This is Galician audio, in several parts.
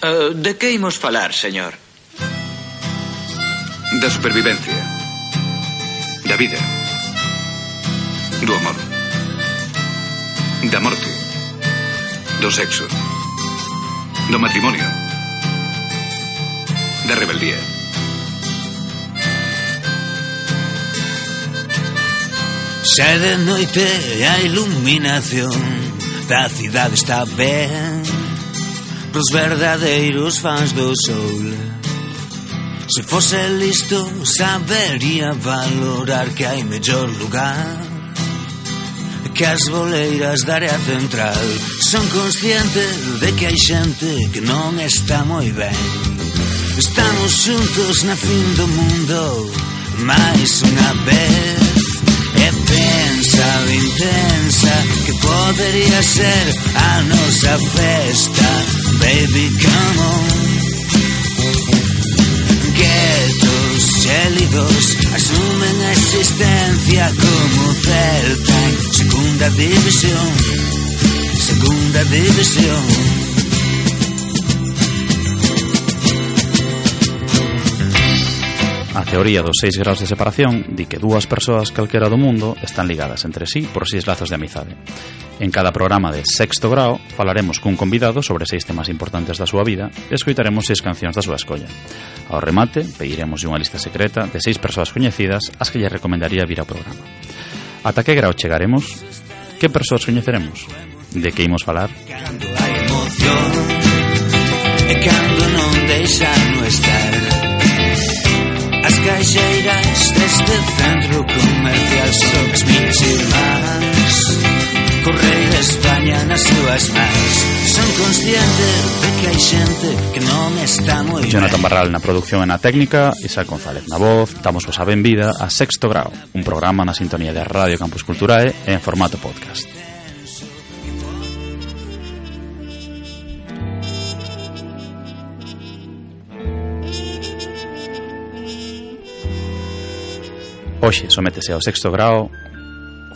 Uh, de que imos falar, señor? Da supervivencia. Da vida. Do amor. Da morte. Do sexo. Do matrimonio. Da rebeldía. Xa de noite a iluminación. Da cidade está ben pros verdadeiros fans do sol Se fose listo sabería valorar que hai mellor lugar. Que as boleiras da área central Son consciente de que hai xente que non está moi ben Estamos xuntos na fin do mundo máis unha vez. E pensa, intensa, que podería ser a nosa festa Baby, come on. Guetos gélidos asumen a existencia como Celta en segunda división. Segunda división. A teoría dos seis graus de separación di que dúas persoas calquera do mundo están ligadas entre sí por seis lazos de amizade En cada programa de Sexto Grao falaremos cun convidado sobre seis temas importantes da súa vida e escoitaremos seis cancións da súa escolla. Ao remate, pediremos unha lista secreta de seis persoas coñecidas as que lle recomendaría vir ao programa. Ata que grao chegaremos? Que persoas coñeceremos? De que imos falar? Cando hai emoción E cando non deixa no estar As caixeiras deste centro comercial son mans Son consciente de que hai xente que non está moi ben Jonathan Barral na producción e na técnica. Isaac González na voz. Damos vos a benvida a Sexto Grau Un programa na sintonía de Radio Campus Culturae en formato podcast. Hoxe sométese ao sexto grao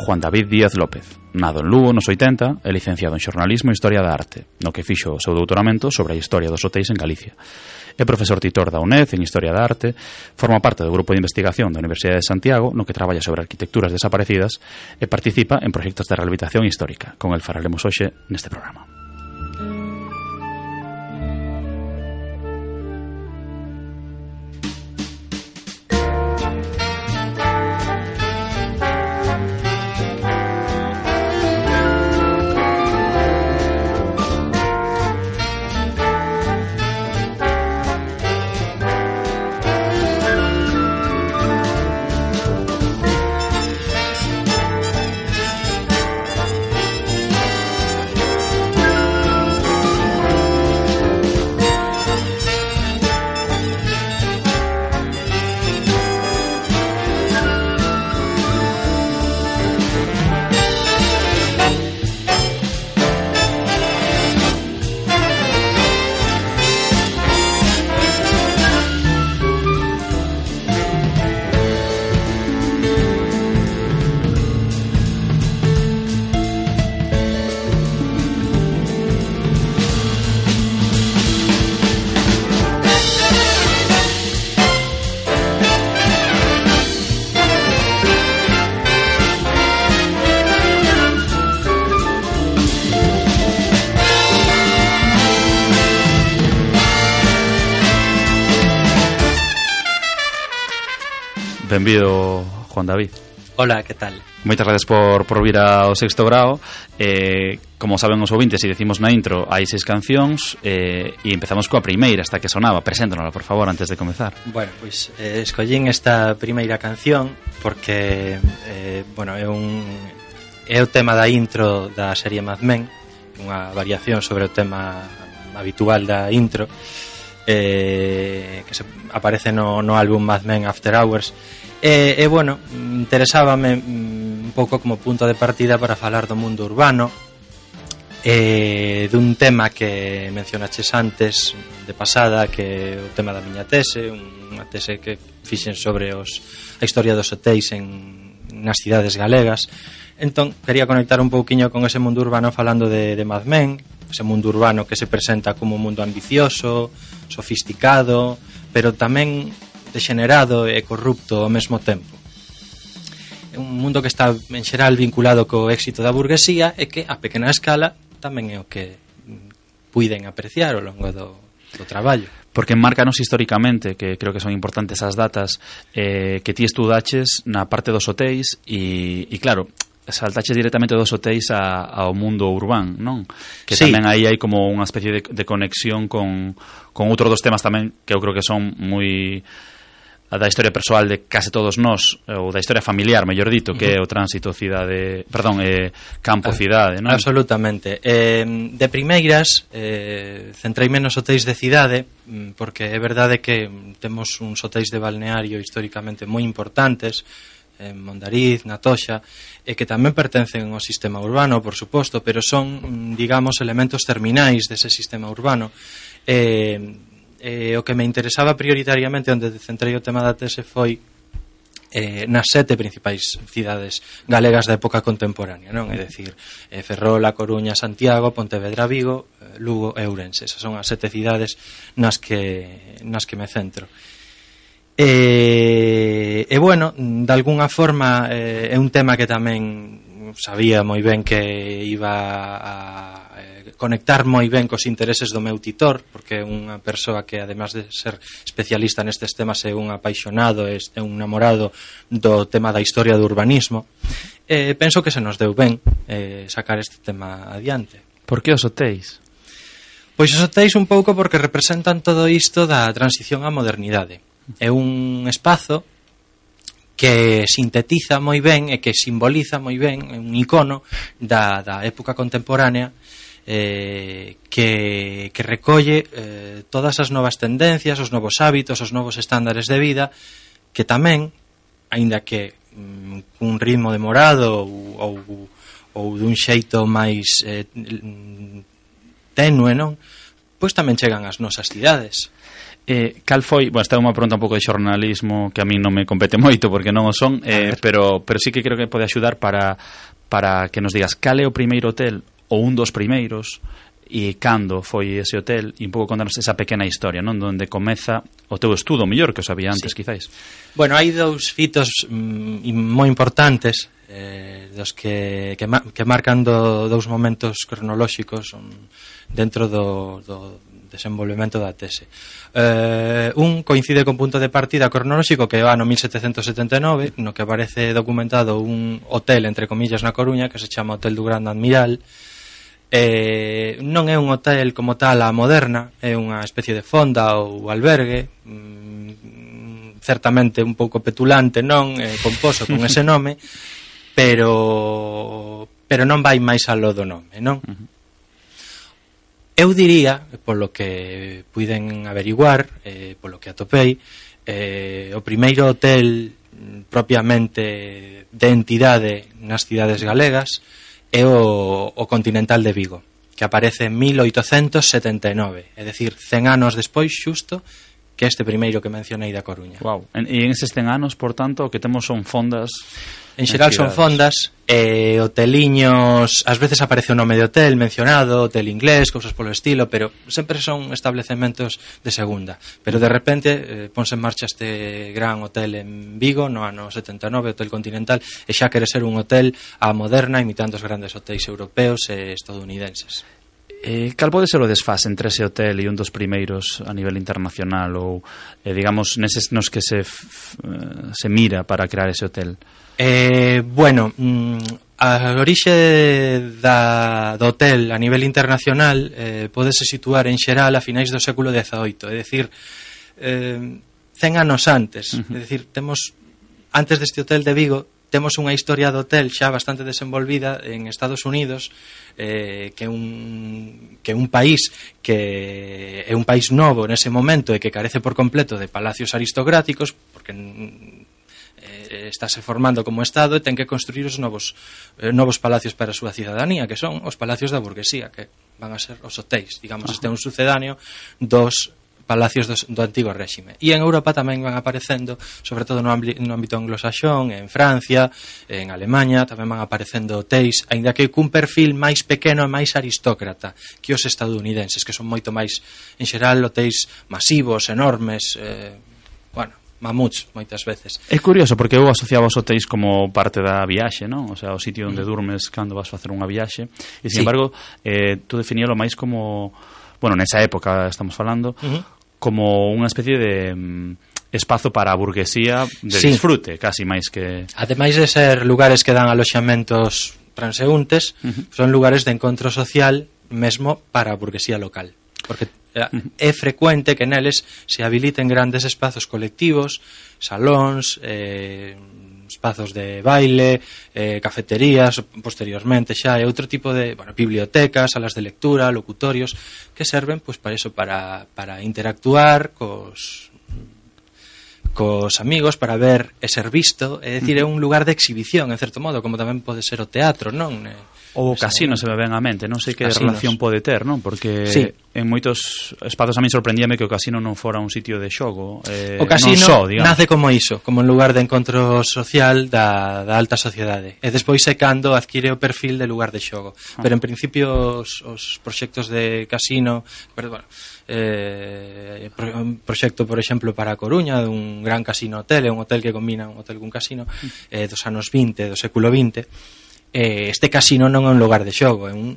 Juan David Díaz López. Nado en Lugo nos 80 e licenciado en Xornalismo e Historia da Arte, no que fixo o seu doutoramento sobre a historia dos hotéis en Galicia. É profesor titor da UNED en Historia da Arte, forma parte do grupo de investigación da Universidade de Santiago, no que traballa sobre arquitecturas desaparecidas e participa en proxectos de rehabilitación histórica, con el faralemos hoxe neste programa. Benvido, Juan David. Hola, que tal? Moitas gracias por, por vir ao sexto grao eh, Como saben os ouvintes, se decimos na intro Hai seis cancións eh, E empezamos coa primeira, hasta que sonaba Preséntanosla, por favor, antes de comezar Bueno, pois, eh, escollín esta primeira canción Porque, eh, bueno, é un É o tema da intro da serie Mad Men Unha variación sobre o tema habitual da intro E eh, que se aparece no, no álbum Mad Men After Hours. E, e bueno, interesábame mm, un pouco como punto de partida para falar do mundo urbano eh, dun tema que mencionaches antes de pasada que é o tema da miña tese unha tese que fixen sobre os, a historia dos hotéis en, nas cidades galegas. Entón quería conectar un pouquiño con ese mundo urbano falando de, de Mad Men ese mundo urbano que se presenta como un mundo ambicioso sofisticado, pero tamén degenerado e corrupto ao mesmo tempo. É un mundo que está en xeral vinculado co éxito da burguesía e que a pequena escala tamén é o que puiden apreciar ao longo do, do traballo. Porque marcanos históricamente, que creo que son importantes as datas, eh, que ti estudaches na parte dos hotéis e, e claro, saltaches directamente dos hotéis a, ao mundo urbán, non? Que sí. tamén aí hai como unha especie de, de conexión con, con outros dos temas tamén que eu creo que son moi da historia persoal de case todos nós eh, ou da historia familiar, mellor dito, que é o tránsito cidade, perdón, eh, campo ah, cidade, non? Absolutamente. Eh, de primeiras, eh, centrei menos hotéis de cidade mm, porque é verdade que temos uns hotéis de balneario históricamente moi importantes, en Mondariz, na Toxa, e que tamén pertencen ao sistema urbano, por suposto, pero son, mm, digamos, elementos terminais dese sistema urbano. Eh, eh, o que me interesaba prioritariamente, onde centrei o tema da tese foi eh, nas sete principais cidades galegas da época contemporánea, non? É dicir, eh, Ferrol, A Coruña, Santiago, Pontevedra, Vigo, eh, Lugo e Ourense. Esas son as sete cidades nas que, nas que me centro. E, e bueno, de alguna forma eh, é un tema que tamén sabía moi ben que iba a eh, conectar moi ben cos intereses do meu titor porque é unha persoa que además de ser especialista nestes temas é un apaixonado, é un namorado do tema da historia do urbanismo. Eh, penso que se nos deu ben eh, sacar este tema adiante. Por que os hotéis? Pois os hotéis un pouco porque representan todo isto da transición á modernidade. É un espazo que sintetiza moi ben e que simboliza moi ben un icono da, da época contemporánea eh, que, que recolle eh, todas as novas tendencias, os novos hábitos, os novos estándares de vida que tamén, aínda que mm, cun ritmo demorado ou, ou, ou dun xeito máis eh, tenue, non? Pois tamén chegan ás nosas cidades. Eh, cal foi, bueno, esta é unha pregunta un pouco de xornalismo que a mí non me compete moito porque non o son, eh, pero pero sí que creo que pode axudar para para que nos digas cal é o primeiro hotel ou un dos primeiros e cando foi ese hotel e un pouco contarnos esa pequena historia, non? Donde comeza o teu estudo, mellor que o sabía antes, sí. quizáis. Bueno, hai dous fitos mm, moi importantes eh, dos que, que, ma que marcan do, dous momentos cronolóxicos um, dentro do, do, desenvolvemento da tese. Eh, un coincide con punto de partida cronolóxico que va no 1779, no que aparece documentado un hotel, entre comillas, na Coruña, que se chama Hotel do Grande Admiral, eh, non é un hotel como tal a moderna, é unha especie de fonda ou albergue, mm, certamente un pouco petulante, non, eh, composo con ese nome, pero pero non vai máis aló do nome, non? Uh -huh. Eu diría, polo que puiden averiguar, eh, polo que atopei, eh, o primeiro hotel mm, propiamente de entidade nas cidades galegas é o, o Continental de Vigo, que aparece en 1879, é dicir, 100 anos despois xusto que este primeiro que mencionei da Coruña. Wow. E en eses 100 anos, por tanto, o que temos son fondas En xeral son fondas e hoteliños, ás veces aparece o nome de hotel mencionado, hotel inglés, cousas polo estilo, pero sempre son establecementos de segunda. Pero de repente eh, ponse en marcha este gran hotel en Vigo no ano 79, Hotel Continental, e xa quere ser un hotel a moderna imitando os grandes hotéis europeos e estadounidenses. Eh, cal pode ser o desfase entre ese hotel e un dos primeiros a nivel internacional ou, eh, digamos, neses nos que se, f, eh, se mira para crear ese hotel? Eh, Eh, bueno, mm, a orixe da, do hotel a nivel internacional eh, podese situar en xeral a finais do século XVIII, é dicir, eh, 100 anos antes, uh -huh. é dicir, temos antes deste hotel de Vigo temos unha historia do hotel xa bastante desenvolvida en Estados Unidos eh, que un que un país que é un país novo nese momento e que carece por completo de palacios aristocráticos porque eh, eh estáse formando como Estado e ten que construir os novos, eh, novos palacios para a súa cidadanía, que son os palacios da burguesía, que van a ser os hotéis, digamos, Ajá. este é un sucedáneo dos palacios do, do antigo réxime. E en Europa tamén van aparecendo, sobre todo no, no ámbito anglosaxón, en Francia, en Alemanha, tamén van aparecendo hotéis, aínda que cun perfil máis pequeno e máis aristócrata que os estadounidenses, que son moito máis, en xeral, hotéis masivos, enormes, eh, mamuts moitas veces. É curioso porque eu asociaba os hotéis como parte da viaxe, non? O sea, o sitio onde mm. durmes cando vas facer unha viaxe. E sin sí. embargo, eh tú definíalo máis como, bueno, nesa época estamos falando, uh -huh. como unha especie de mm, espazo para a burguesía de sí. disfrute, casi máis que... Ademais de ser lugares que dan aloxamentos transeúntes, uh -huh. son lugares de encontro social mesmo para a burguesía local porque eh, é frecuente que neles se habiliten grandes espazos colectivos, salóns, eh, espazos de baile, eh, cafeterías, posteriormente xa e outro tipo de, bueno, bibliotecas, salas de lectura, locutorios, que serven pois para eso, para, para interactuar cos cos amigos para ver e ser visto, é dicir, é un lugar de exhibición, en certo modo, como tamén pode ser o teatro, non? Eh, Ou o casino se me ven a mente, non sei que casinos. relación pode ter, non? Porque sí. en moitos espazos a mí sorprendíame que o casino non fora un sitio de xogo, eh, O casino non só, nace como iso, como un lugar de encontro social da, da alta sociedade. E despois é cando adquire o perfil de lugar de xogo. Ah. Pero en principio os, os proxectos de casino, pero, bueno, eh, pro, un proxecto, por exemplo, para a Coruña, dun gran casino hotel, é un hotel que combina un hotel cun casino, mm. eh, dos anos 20, do século 20, eh, este casino non é un lugar de xogo, é un,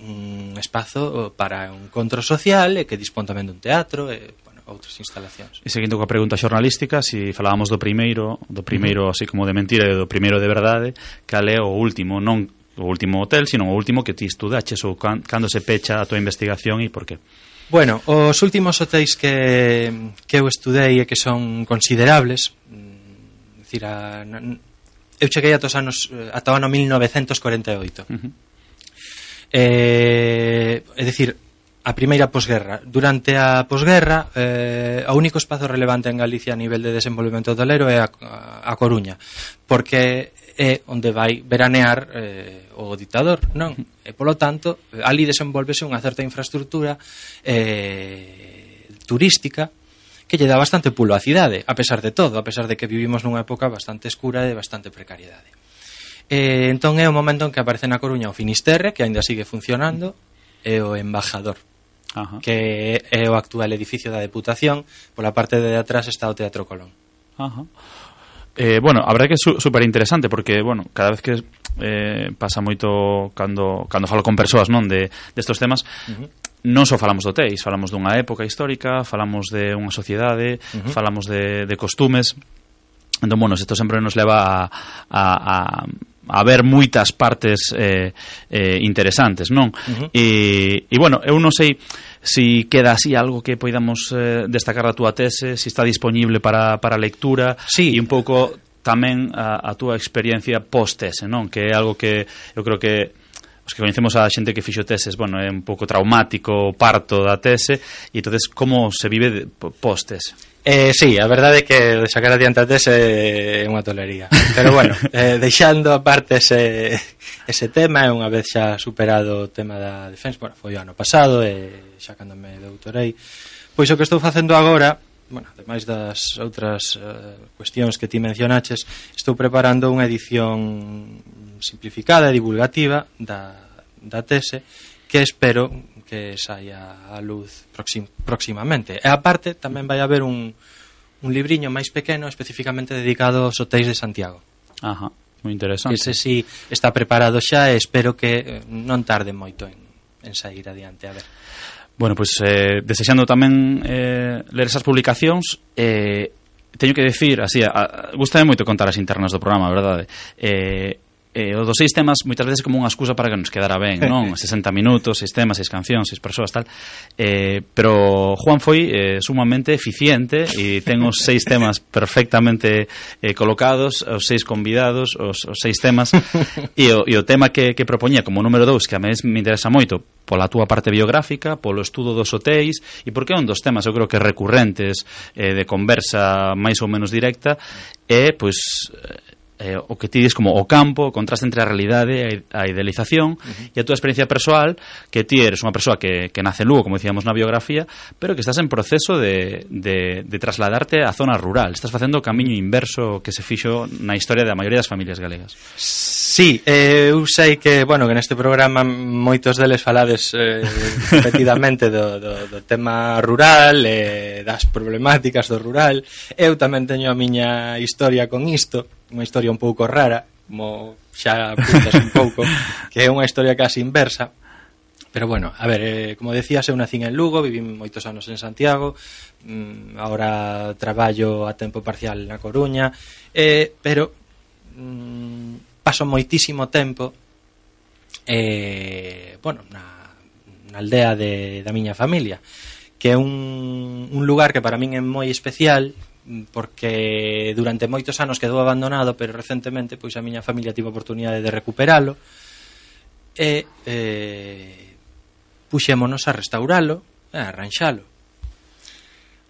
un espazo para un encontro social e que dispón tamén dun teatro e bueno, outras instalacións. E seguindo coa pregunta xornalística, se si falábamos do primeiro, do primeiro así como de mentira e do primeiro de verdade, cal é o último, non o último hotel, sino o último que ti estudaches ou can, cando se pecha a tua investigación e por qué? Bueno, os últimos hotéis que, que eu estudei e que son considerables, mm, decir, a, eu cheguei ata os anos eh, ata o ano 1948. Uh -huh. Eh, é dicir, a primeira posguerra. Durante a posguerra, eh, o único espazo relevante en Galicia a nivel de desenvolvemento hotelero é a, a Coruña, porque é onde vai veranear eh, o ditador, non? E polo tanto, ali desenvolvese unha certa infraestructura eh, turística que lle dá bastante pulo á cidade, a pesar de todo, a pesar de que vivimos nunha época bastante escura e bastante precariedade. E, entón é o momento en que aparece na Coruña o Finisterre, que aínda sigue funcionando, e o Embajador, Ajá. que é o actual edificio da Deputación, pola parte de atrás está o Teatro Colón. Ajá. Eh, bueno, a verdade que é super interesante porque, bueno, cada vez que eh, pasa moito cando, cando falo con persoas, non, de destos de temas, uh -huh non só falamos do Teis, falamos dunha época histórica, falamos de unha sociedade, uh -huh. falamos de, de costumes. Entón, bueno, isto sempre nos leva a, a, a a ver moitas partes eh, eh, interesantes, non? Uh -huh. e, e, bueno, eu non sei si queda así algo que poidamos eh, destacar da túa tese, si está disponible para, para lectura, sí. e un pouco tamén a, a túa experiencia post-tese, non? Que é algo que eu creo que os que coñecemos a xente que fixo teses, bueno, é un pouco traumático o parto da tese, e entonces como se vive postes? Eh, sí, a verdade é que sacar adiante a tese é unha tolería Pero bueno, eh, deixando a parte ese, ese tema E unha vez xa superado o tema da defensa Bueno, foi o ano pasado e xa cando me doutorei Pois o que estou facendo agora bueno, ademais das outras uh, cuestións que ti mencionaches, estou preparando unha edición simplificada e divulgativa da, da tese que espero que saia a luz proxim, próximamente. E aparte tamén vai haber un, un libriño máis pequeno especificamente dedicado aos hotéis de Santiago. Ajá, moi interesante. Ese si está preparado xa e espero que eh, non tarde moito en, en sair adiante. A ver. Bueno, pois pues, eh, desexando tamén eh, ler esas publicacións eh, teño que decir, así, a, a, gustame moito contar as internas do programa, verdade? Eh, eh, o dos seis temas moitas veces como unha excusa para que nos quedara ben, non? 60 minutos, seis temas, seis cancións, seis persoas, tal. Eh, pero Juan foi eh, sumamente eficiente e ten os seis temas perfectamente eh, colocados, os seis convidados, os, os seis temas e o, e o tema que, que propoñía como número dous, que a mes me interesa moito, pola túa parte biográfica, polo estudo dos hotéis e porque é un dos temas, eu creo que recurrentes eh, de conversa máis ou menos directa é, pois, eh, o que ti dis como o campo, o contraste entre a realidade e a idealización uh -huh. e a túa experiencia persoal, que ti eres unha persoa que, que nace en Lugo, como dicíamos na biografía, pero que estás en proceso de, de, de trasladarte á zona rural. Estás facendo o camiño inverso que se fixo na historia da maioría das familias galegas. Sí, eh, eu sei que, bueno, que neste programa moitos deles falades eh, repetidamente do, do, do tema rural, eh, das problemáticas do rural. Eu tamén teño a miña historia con isto unha historia un pouco rara, como xa apuntas un pouco, que é unha historia casi inversa, Pero bueno, a ver, eh, como decías, eu nacín en Lugo, vivín moitos anos en Santiago, mm, ahora traballo a tempo parcial na Coruña, eh, pero mm, paso moitísimo tempo eh, bueno, na, na aldea de, da miña familia, que é un, un lugar que para min é moi especial, porque durante moitos anos quedou abandonado, pero recentemente pois a miña familia tivo a oportunidade de recuperalo e eh, puxémonos a restauralo, a arranxalo.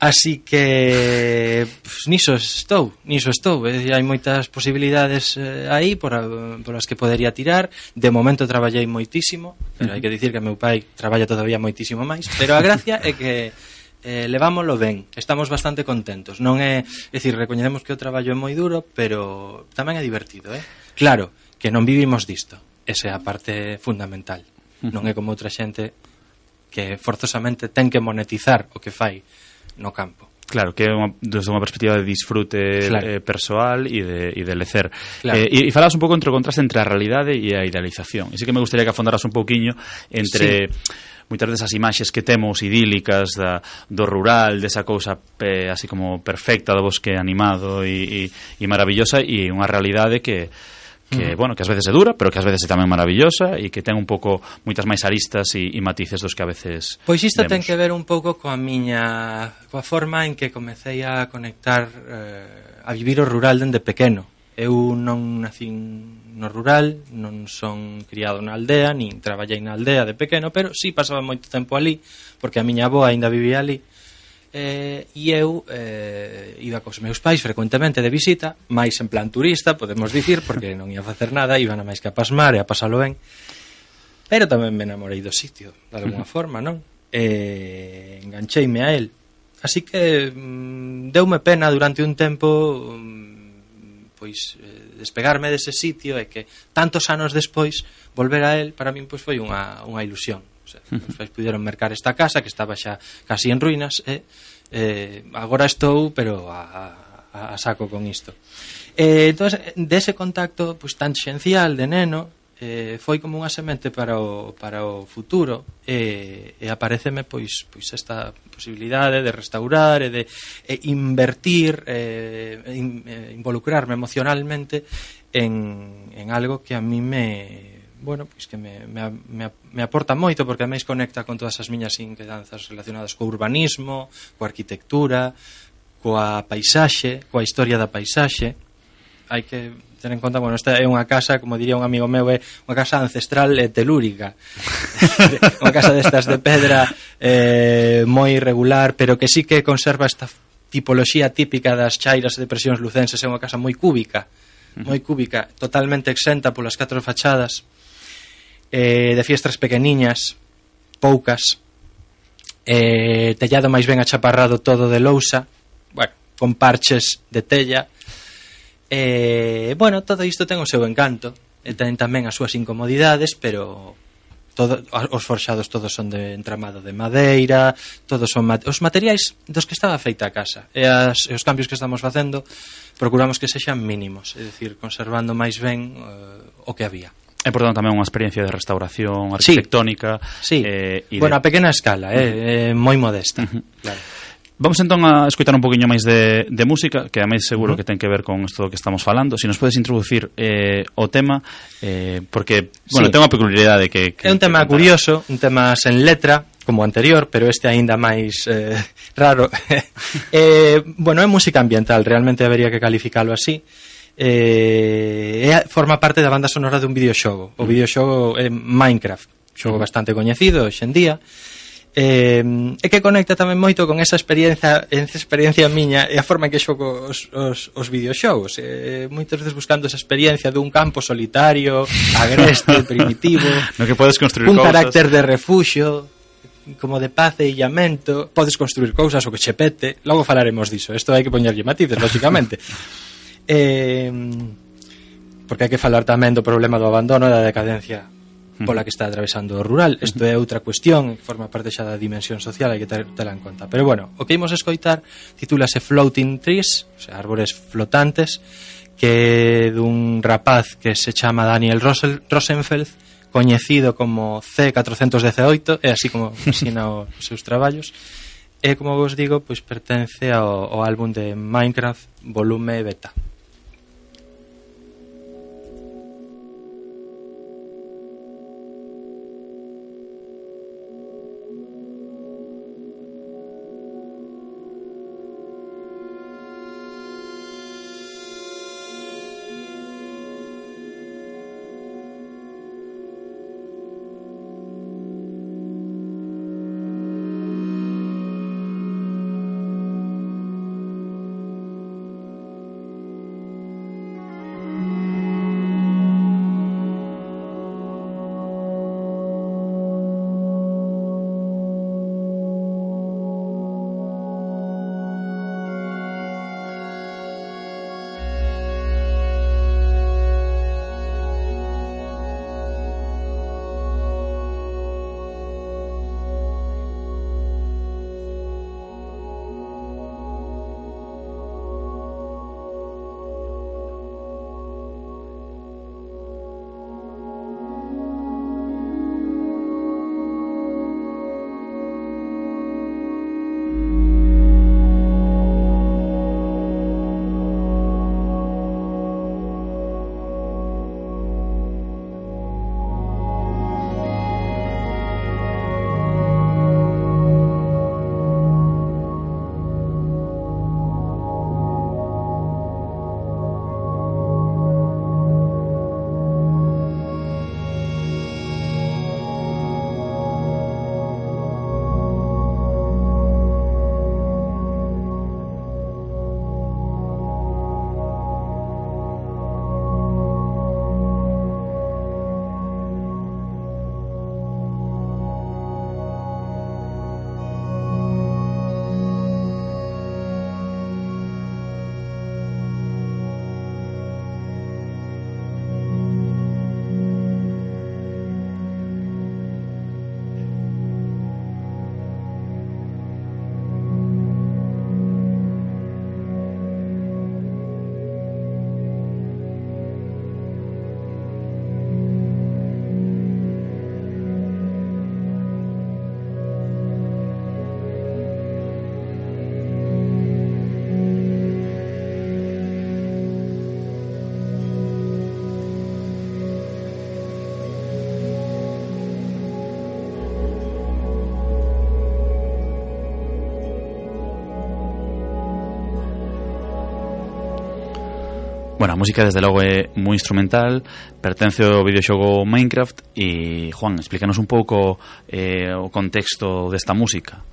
Así que pues, niso estou, niso estou, é dicir, hai moitas posibilidades eh, aí por, a, por as que podería tirar. De momento traballei moitísimo, pero hai que dicir que meu pai traballa todavía moitísimo máis, pero a gracia é que eh, levámoslo ben, estamos bastante contentos. Non é, é dicir, recoñecemos que o traballo é moi duro, pero tamén é divertido, eh? Claro, que non vivimos disto. Esa é a parte fundamental. Non é como outra xente que forzosamente ten que monetizar o que fai no campo. Claro, que é unha, desde unha perspectiva de disfrute claro. eh, persoal e de, e de lecer. Claro. Eh, e, e falabas un pouco entre o contraste entre a realidade e a idealización. E sí que me gustaría que afondaras un pouquiño entre... Sí moitas desas imaxes que temos idílicas da, do rural, desa cousa eh, así como perfecta do bosque animado e, e, e maravillosa e unha realidade que que, bueno, que ás veces é dura, pero que ás veces é tamén maravillosa e que ten un pouco moitas máis aristas e, e matices dos que a veces Pois isto vemos. ten que ver un pouco coa miña coa forma en que comecei a conectar eh, a vivir o rural dende pequeno. Eu non nacín no rural, non son criado na aldea, nin traballei na aldea de pequeno, pero sí pasaba moito tempo ali, porque a miña avoa aínda vivía ali, eh, e eu eh, iba cos meus pais frecuentemente de visita, máis en plan turista, podemos dicir, porque non ia facer nada, iban a máis que a pasmar e a pasalo ben. Pero tamén me enamorei do sitio, de alguna forma, non? E eh, engancheime a el. Así que mm, deume pena durante un tempo mm, pois eh, despegarme dese sitio e que tantos anos despois volver a él para min pois foi unha, unha ilusión. O sea, os pais puderon mercar esta casa que estaba xa casi en ruínas e eh, agora estou pero a, a, a saco con isto. Eh, entón, dese contacto pois, tan xencial de neno eh, foi como unha semente para o, para o futuro e, eh, e apareceme pois, pois esta posibilidade de restaurar e de e invertir eh, in, eh, involucrarme emocionalmente en, en algo que a mí me bueno, pois que me, me, me, me aporta moito porque ademais conecta con todas as miñas inquedanzas relacionadas co urbanismo, coa arquitectura, coa paisaxe, coa historia da paisaxe. Hai que ten en conta, bueno, esta é unha casa, como diría un amigo meu, é unha casa ancestral e telúrica. unha casa destas de pedra eh, moi irregular, pero que sí que conserva esta tipoloxía típica das chairas e depresións lucenses, é unha casa moi cúbica, moi cúbica, totalmente exenta polas catro fachadas, eh, de fiestras pequeniñas, poucas, eh, tellado máis ben achaparrado todo de lousa, bueno, con parches de tella, Eh, bueno, todo isto ten o seu encanto, e ten tamén as súas incomodidades, pero todo, os forxados todos son de entramado de madeira, todos son mat os materiais dos que estaba feita a casa. E as, e os cambios que estamos facendo procuramos que sexan mínimos, é dicir, conservando máis ben eh, o que había. É, por tanto, tamén unha experiencia de restauración arquitectónica. Sí, sí. Eh, e bueno, de... a pequena escala, eh, uh -huh. eh moi modesta. Uh -huh. claro. Vamos entón a escoitar un poquinho máis de, de música, que a máis seguro uh -huh. que ten que ver con isto que estamos falando. Se si nos podes introducir eh, o tema, eh, porque, bueno, sí. ten unha peculiaridade que, que... É un tema que curioso, un tema sen letra, como o anterior, pero este aínda máis eh, raro. eh, bueno, é música ambiental, realmente debería que calificalo así. Eh, é, forma parte da banda sonora dun videoxogo. O videoxogo é Minecraft, xogo bastante coñecido hoxe en día. Eh, eh, e que conecta tamén moito con esa experiencia esa experiencia miña e a forma en que xogo os, os, os videoxogos. Eh, moitas veces buscando esa experiencia dun campo solitario agreste, primitivo no que podes construir un cousas. carácter de refuxo como de paz e illamento podes construir cousas o que che pete. Logo falaremos diso, isto hai que poñerlle matices lógicamente eh, porque hai que falar tamén do problema do abandono e da decadencia pola que está atravesando o rural. Isto é outra cuestión, forma parte xa da dimensión social, hai que ter, tela en conta. Pero bueno, o que imos escoitar titúlase Floating Trees, o sea, árbores flotantes, que dun rapaz que se chama Daniel Rosel, Rosenfeld, coñecido como C418, é así como asina os seus traballos, e como vos digo, pois pertence ao, ao álbum de Minecraft volume beta. Bueno, a música desde logo é moi instrumental, pertence ao videoxogo Minecraft e Juan, explícanos un pouco eh, o contexto desta música.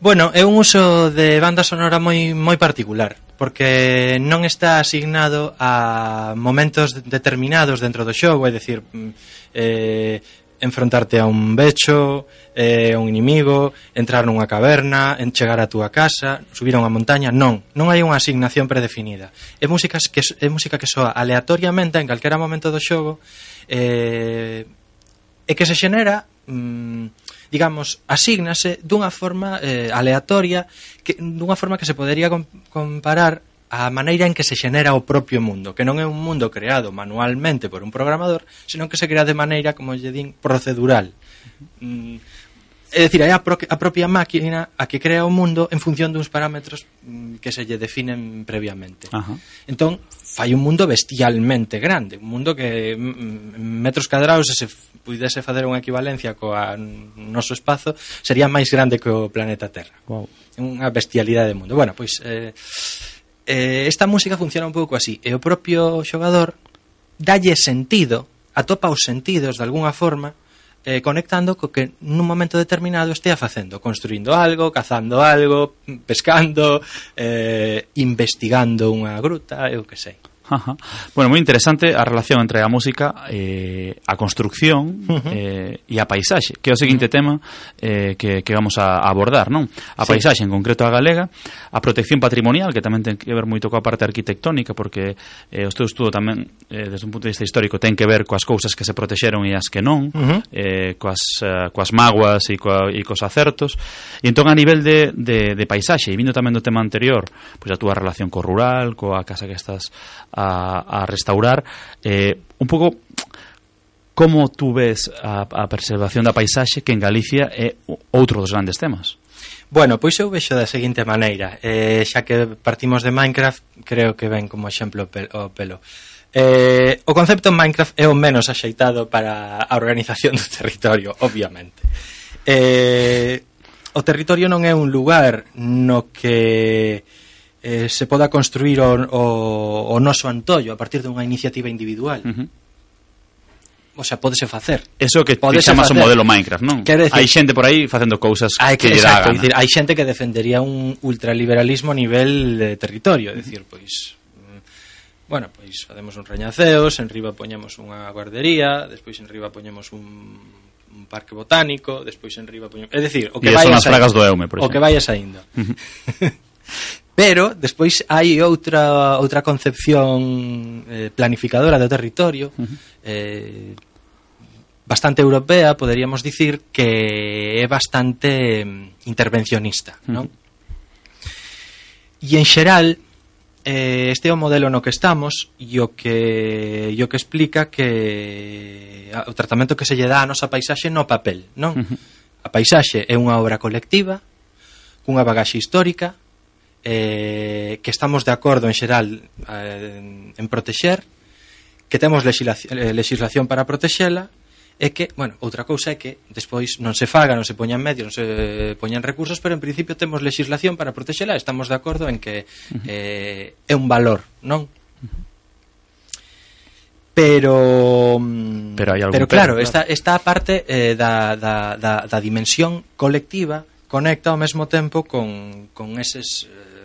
Bueno, é un uso de banda sonora moi moi particular, porque non está asignado a momentos determinados dentro do xogo, é dicir, mm, eh, enfrontarte a un becho, eh, a un inimigo, entrar nunha caverna, en chegar a túa casa, subir a unha montaña, non, non hai unha asignación predefinida. É música que é música que soa aleatoriamente en calquera momento do xogo eh, e que se xenera mm, digamos, asígnase dunha forma eh, aleatoria que dunha forma que se podería comparar a maneira en que se xenera o propio mundo, que non é un mundo creado manualmente por un programador, senón que se crea de maneira, como lle din, procedural. Mm, É dicir, é a, pro a propia máquina a que crea o mundo en función duns parámetros mm, que se lle definen previamente. Ajá. Entón, fai un mundo bestialmente grande, un mundo que en metros cadrados, se pudese facer unha equivalencia coa noso espazo, sería máis grande que o planeta Terra. Wow. Unha bestialidade de mundo. Bueno, pois... Eh, eh, esta música funciona un pouco así. E o propio xogador dalle sentido atopa os sentidos de algunha forma eh, conectando co que nun momento determinado estea facendo construindo algo, cazando algo pescando eh, investigando unha gruta eu que sei bueno, moi interesante a relación entre a música eh, a construcción eh, e a paisaxe, que é o seguinte tema eh, que, que vamos a abordar, non? A sí. paisaxe, en concreto a galega, a protección patrimonial, que tamén ten que ver moito coa parte arquitectónica, porque eh, o teu estudo tamén, eh, desde un punto de vista histórico, ten que ver coas cousas que se protexeron e as que non, uh -huh. eh, coas, uh, coas maguas e, coa, e cos acertos, e entón a nivel de, de, de paisaxe, e vindo tamén do tema anterior, pois a túa relación co rural, coa casa que estás a, a restaurar. Eh, un pouco como tú ves a, a preservación da paisaxe que en Galicia é outro dos grandes temas? Bueno, pois eu vexo da seguinte maneira eh, Xa que partimos de Minecraft Creo que ven como exemplo o pelo eh, O concepto en Minecraft é o menos axeitado Para a organización do territorio, obviamente eh, O territorio non é un lugar No que eh, se poda construir o, o, o noso antollo a partir dunha iniciativa individual. Uh -huh o sea, podese facer. Eso que pode chamas facer. o modelo Minecraft, non? Decir, hai xente por aí facendo cousas hai que, que lle dá. Decir, hai xente que defendería un ultraliberalismo a nivel de territorio, é dicir, pois mm, Bueno, pois facemos un reñaceos, en riba poñemos unha guardería, despois en riba poñemos un, un parque botánico, despois en riba poñemos... É dicir, o que vaias saindo. O que vaias saindo. Pero despois hai outra outra concepción eh, planificadora do territorio uh -huh. eh, bastante europea, poderíamos dicir que é bastante mm, intervencionista, uh -huh. non? E en xeral eh, este é o modelo no que estamos e o que e o que explica que o tratamento que se lle dá a nosa paisaxe no papel, non? Uh -huh. A paisaxe é unha obra colectiva cunha bagaxe histórica eh, que estamos de acordo en xeral eh, en protexer, que temos legislación, eh, legislación para protexela, é que, bueno, outra cousa é que despois non se faga, non se poñan medios, non se poñan recursos, pero en principio temos legislación para protexela, estamos de acordo en que eh, é un valor, non? Pero mm, pero, hai pero claro, esta, esta parte eh, da, da, da, da dimensión colectiva conecta ao mesmo tempo con, con eses eh,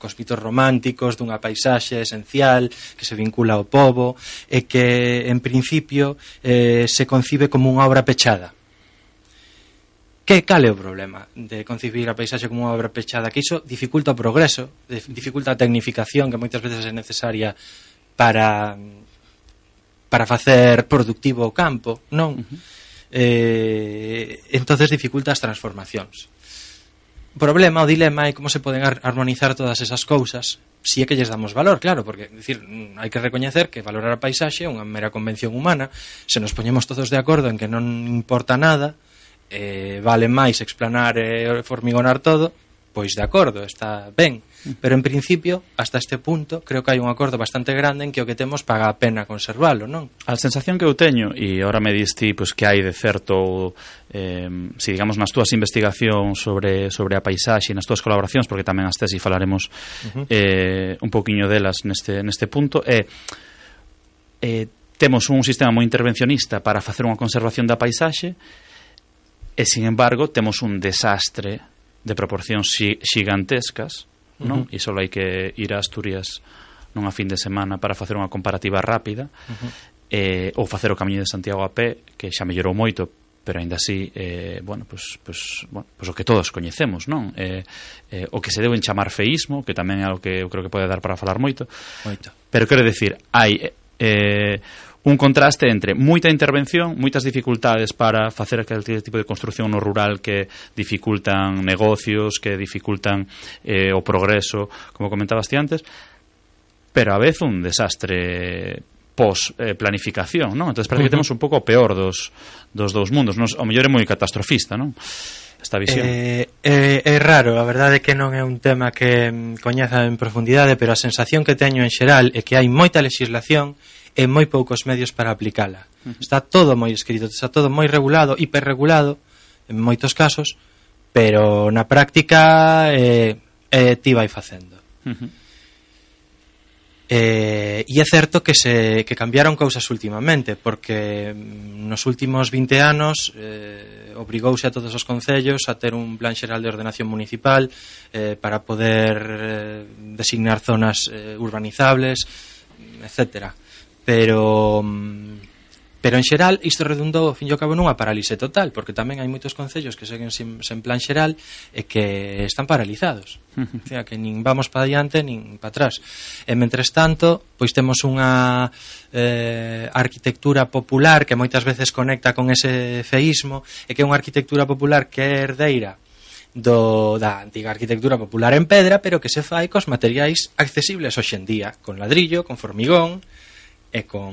cos vitos románticos dunha paisaxe esencial que se vincula ao povo e que en principio eh, se concibe como unha obra pechada Que cal é o problema de concibir a paisaxe como unha obra pechada? Que iso dificulta o progreso, dificulta a tecnificación que moitas veces é necesaria para para facer productivo o campo, non? Uh -huh. eh, entonces dificulta as transformacións problema, o dilema é como se poden armonizar todas esas cousas si é que lles damos valor, claro, porque decir, mm, hai que recoñecer que valorar a paisaxe é unha mera convención humana, se nos poñemos todos de acordo en que non importa nada, eh, vale máis explanar e eh, formigonar todo, pois de acordo, está ben, Pero en principio, hasta este punto, creo que hai un acordo bastante grande en que o que temos paga a pena conservalo, non? A sensación que eu teño, e ahora me diste pois, pues, que hai de certo, eh, si digamos nas túas investigacións sobre, sobre a paisaxe e nas túas colaboracións, porque tamén as tesis falaremos uh -huh. eh, un poquinho delas neste, neste punto, é... Eh, eh, temos un sistema moi intervencionista para facer unha conservación da paisaxe e, sin embargo, temos un desastre de proporcións xigantescas gigantescas non? Uh -huh. E só hai que ir a Asturias nunha fin de semana para facer unha comparativa rápida uh -huh. eh, ou facer o camiño de Santiago a pé que xa mellorou moito pero aínda así eh, bueno, pues, pues, bueno, pues o que todos coñecemos non eh, eh, o que se deu en chamar feísmo que tamén é algo que eu creo que pode dar para falar moito, moito. pero quero decir hai eh, un contraste entre moita intervención, moitas dificultades para facer aquel tipo de construción no rural que dificultan negocios, que dificultan eh, o progreso, como comentabas ti antes, pero a vez un desastre pos eh, planificación, non? Entonces parece uh -huh. que temos un pouco o peor dos, dos dous mundos, non? O mellor é moi catastrofista, non? Esta visión. Eh, eh, é raro, a verdade é que non é un tema que mm, coñeza en profundidade, pero a sensación que teño en xeral é que hai moita legislación e moi poucos medios para aplicala. Uh -huh. Está todo moi escrito, está todo moi regulado, hiperregulado, en moitos casos, pero na práctica eh, eh, ti vai facendo. Uh -huh. Eh, e é certo que se que cambiaron cousas últimamente, porque nos últimos 20 anos eh, obrigouse a todos os concellos a ter un plan xeral de ordenación municipal eh, para poder eh, designar zonas eh, urbanizables, etcétera pero mm, pero en xeral isto redundou ao fin e ao cabo nunha parálise total porque tamén hai moitos concellos que seguen sen, sen plan xeral e que están paralizados. O sea, que nin vamos para diante nin para atrás. E mentres tanto pois temos unha eh, arquitectura popular que moitas veces conecta con ese feísmo e que é unha arquitectura popular que é herdeira do, da antiga arquitectura popular en pedra pero que se fai cos materiais accesibles hoxendía con ladrillo, con formigón e con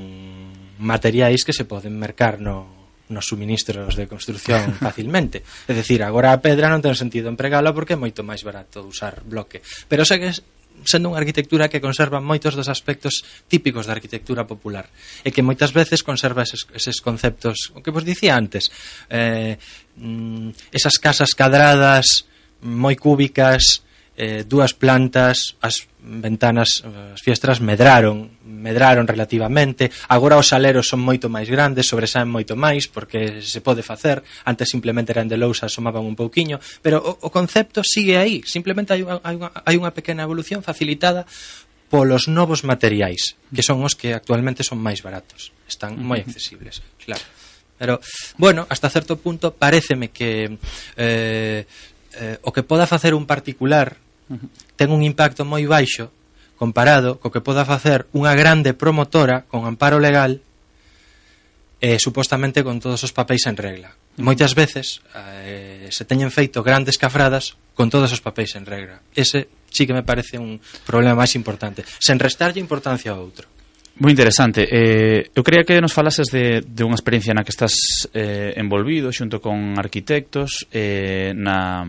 materiais que se poden mercar no, nos suministros de construcción facilmente. É dicir, agora a pedra non ten sentido empregala porque é moito máis barato usar bloque. Pero segue sendo unha arquitectura que conserva moitos dos aspectos típicos da arquitectura popular e que moitas veces conserva eses, eses conceptos, o que vos dicía antes, eh, mm, esas casas cadradas moi cúbicas, eh, dúas plantas, as ventanas, as fiestras medraron, medraron relativamente. Agora os aleros son moito máis grandes, sobresaen moito máis porque se pode facer. Antes simplemente eran de lousa, asomaban un pouquiño, pero o, o concepto sigue aí. Simplemente hai unha, hai unha, hai unha pequena evolución facilitada polos novos materiais, que son os que actualmente son máis baratos. Están moi accesibles, claro. Pero, bueno, hasta certo punto pareceme que eh, eh, o que poda facer un particular ten un impacto moi baixo comparado co que poda facer unha grande promotora con amparo legal eh, supostamente con todos os papéis en regla. Moitas veces eh, se teñen feito grandes cafradas con todos os papéis en regla. Ese sí que me parece un problema máis importante, sen restarlle importancia ao outro. Moi interesante. Eh, eu creía que nos falases de, de unha experiencia na que estás eh, envolvido xunto con arquitectos eh, na,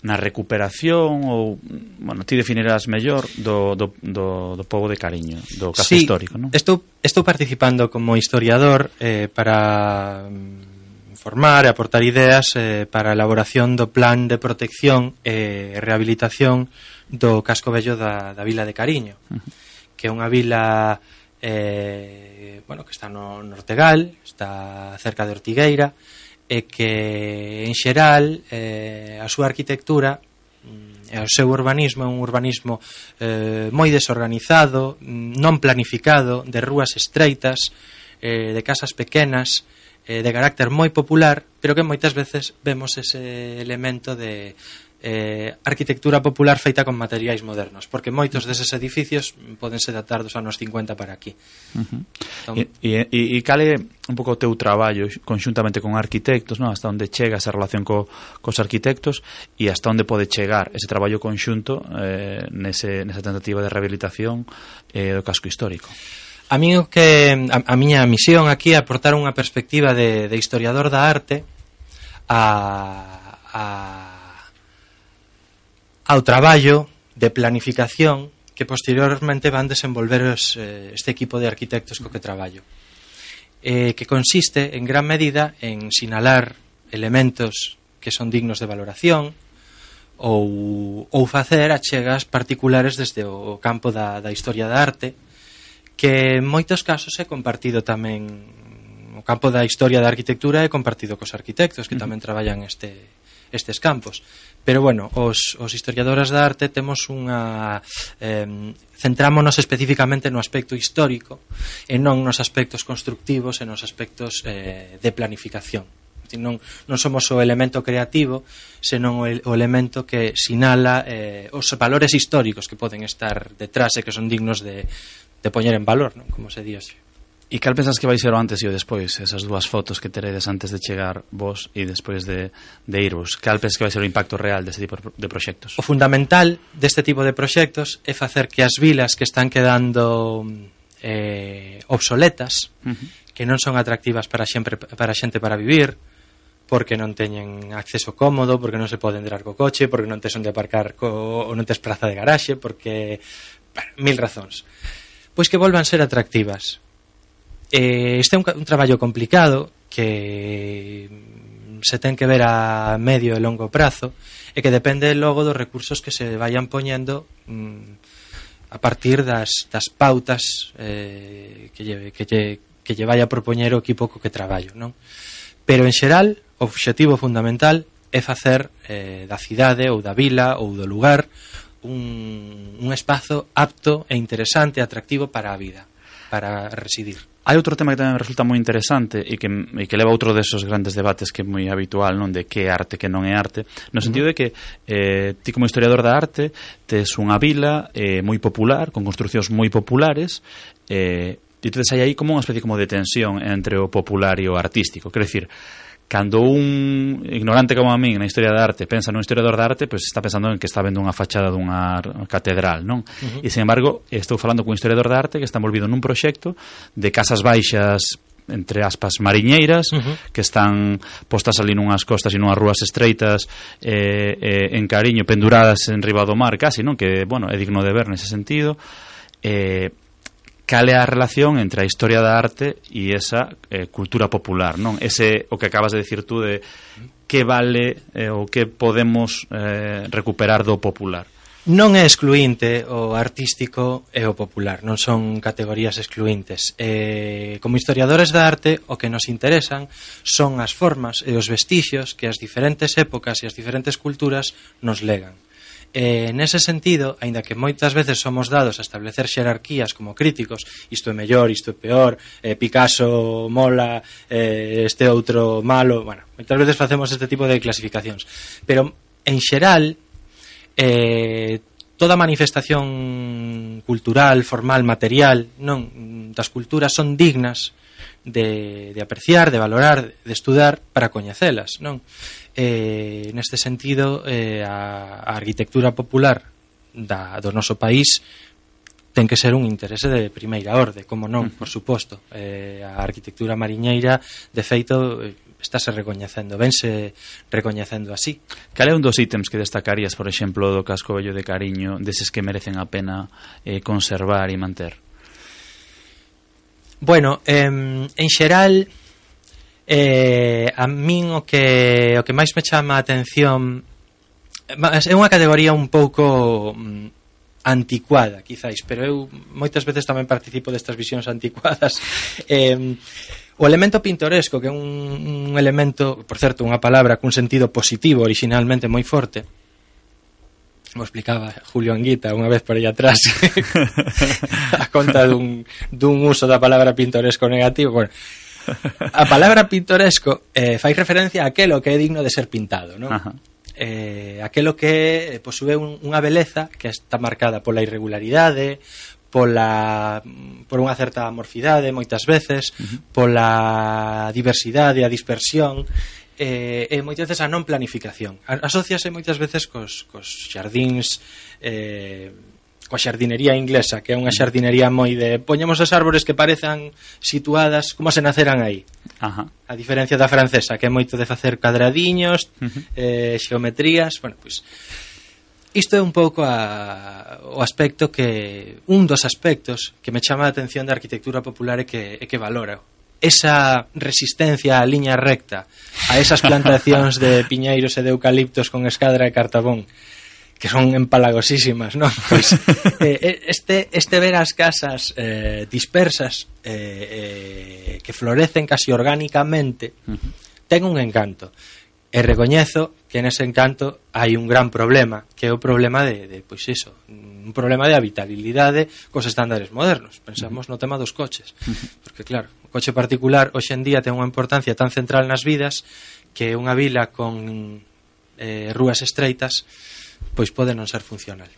na recuperación ou, bueno, ti definirás mellor do, do, do, do povo de Cariño, do caso sí, histórico, non? Estou, estou participando como historiador eh, para mm, formar e aportar ideas eh, para a elaboración do plan de protección e rehabilitación do casco vello da, da vila de Cariño, uh -huh. que é unha vila eh, bueno, que está no Nortegal, está cerca de Ortigueira, e que en xeral eh, a súa arquitectura mm, e o seu urbanismo é un urbanismo eh, moi desorganizado, mm, non planificado, de rúas estreitas, eh, de casas pequenas, eh, de carácter moi popular, pero que moitas veces vemos ese elemento de, eh, arquitectura popular feita con materiais modernos, porque moitos deses edificios podense datar dos anos 50 para aquí. Uh -huh. Entón, e, e, e cale un pouco o teu traballo conxuntamente con arquitectos, non? hasta onde chega esa relación co, cos arquitectos e hasta onde pode chegar ese traballo conxunto eh, nese, nesa tentativa de rehabilitación eh, do casco histórico. A mí o que a, a miña misión aquí é aportar unha perspectiva de, de historiador da arte a, a ao traballo de planificación que posteriormente van desenvolver os, eh, este equipo de arquitectos co que traballo. Eh, que consiste en gran medida en sinalar elementos que son dignos de valoración ou, ou facer achegas particulares desde o campo da, da historia da arte que en moitos casos é compartido tamén o campo da historia da arquitectura é compartido cos arquitectos que tamén traballan este estes campos. Pero bueno, os, os historiadores da arte temos unha eh, centrámonos especificamente no aspecto histórico e non nos aspectos constructivos e nos aspectos eh, de planificación. Non, non somos o elemento creativo, senón o, o elemento que sinala eh, os valores históricos que poden estar detrás e que son dignos de, de poñer en valor, non? como se di hoxe. E cal pensas que vai ser o antes e o despois? Esas dúas fotos que teredes antes de chegar vos e despois de, de irvos. Cal pensas que vai ser o impacto real deste tipo de proxectos? O fundamental deste tipo de proxectos é facer que as vilas que están quedando eh, obsoletas, uh -huh. que non son atractivas para, sempre, para xente para vivir, porque non teñen acceso cómodo, porque non se pode entrar co coche, porque non tes onde aparcar co, ou non tes praza de garaxe, porque bueno, mil razóns. Pois que volvan ser atractivas Eh, este é un, un traballo complicado que se ten que ver a medio e longo prazo e que depende logo dos recursos que se vayan poñendo mm, a partir das, das pautas eh, que, lle, que, lle, que lle vai a propoñer o equipo co que traballo non? pero en xeral o objetivo fundamental é facer eh, da cidade ou da vila ou do lugar un, un espazo apto e interesante, atractivo para a vida para residir Hai outro tema que tamén me resulta moi interesante e que, e que leva outro desos grandes debates que é moi habitual, non? De que é arte, que non é arte No sentido de que eh, ti como historiador da arte tes unha vila eh, moi popular, con construcións moi populares eh, E entón hai aí como unha especie como de tensión entre o popular e o artístico Quero decir, cando un ignorante como a min na historia da arte pensa nun historiador da arte, pois pues está pensando en que está vendo unha fachada dunha catedral, non? Uh -huh. E, sen embargo, estou falando cun historiador da arte que está envolvido nun proxecto de casas baixas entre aspas mariñeiras uh -huh. que están postas ali nunhas costas e nunhas rúas estreitas eh, eh, en cariño, penduradas en riba do mar casi, non? Que, bueno, é digno de ver nese sentido eh, cal é a relación entre a historia da arte e esa eh, cultura popular, non? Ese o que acabas de decir tú de que vale eh, ou que podemos eh, recuperar do popular. Non é excluinte o artístico e o popular, non son categorías excluintes. Eh, como historiadores da arte, o que nos interesan son as formas e os vestixios que as diferentes épocas e as diferentes culturas nos legan E, nese sentido, aínda que moitas veces somos dados a establecer xerarquías como críticos, isto é mellor, isto é peor, eh, Picasso mola, eh, este outro malo, bueno, moitas veces facemos este tipo de clasificacións. Pero, en xeral, eh, toda manifestación cultural, formal, material, non das culturas son dignas de, de apreciar, de valorar, de estudar para coñecelas, non? eh, neste sentido eh, a, a arquitectura popular da, do noso país ten que ser un interese de primeira orde, como non, por suposto. Eh, a arquitectura mariñeira, de feito, estáse recoñecendo, vense recoñecendo así. Cal é un dos ítems que destacarías, por exemplo, do casco vello de cariño, deses que merecen a pena eh, conservar e manter? Bueno, eh, en xeral, eh, a min o que, o que máis me chama a atención é unha categoría un pouco mm, anticuada, quizáis, pero eu moitas veces tamén participo destas visións anticuadas. Eh, o elemento pintoresco, que é un, un elemento, por certo, unha palabra cun sentido positivo originalmente moi forte, como explicaba Julio Anguita unha vez por aí atrás a conta dun, dun uso da palabra pintoresco negativo bueno, A palabra pintoresco eh, fai referencia a aquelo que é digno de ser pintado, non? Ajá. Eh, aquelo que eh, posúe un, unha beleza que está marcada pola irregularidade, pola por unha certa amorfidade moitas veces, uh -huh. pola diversidade, a dispersión eh, e moitas veces a non planificación. Asociase moitas veces cos, cos xardíns eh, coa xardinería inglesa, que é unha xardinería moi de poñemos as árbores que parezan situadas como se naceran aí. Ajá. A diferencia da francesa, que é moito de facer cadradiños, uh -huh. eh, xeometrías, bueno, pois Isto é un pouco a, o aspecto que un dos aspectos que me chama a atención da arquitectura popular e que e que valora esa resistencia á liña recta, a esas plantacións de piñeiros e de eucaliptos con escadra e cartabón que son empalagosísimas, non? Pois, eh, eh, este, este ver as casas eh, dispersas eh, eh, que florecen casi orgánicamente uh -huh. ten un encanto e recoñezo que nese encanto hai un gran problema, que é o problema de, de pois iso, un problema de habitabilidade cos estándares modernos. Pensamos no tema dos coches, porque claro, o coche particular hoxe en día ten unha importancia tan central nas vidas que unha vila con eh, rúas estreitas pois pode non ser funcional.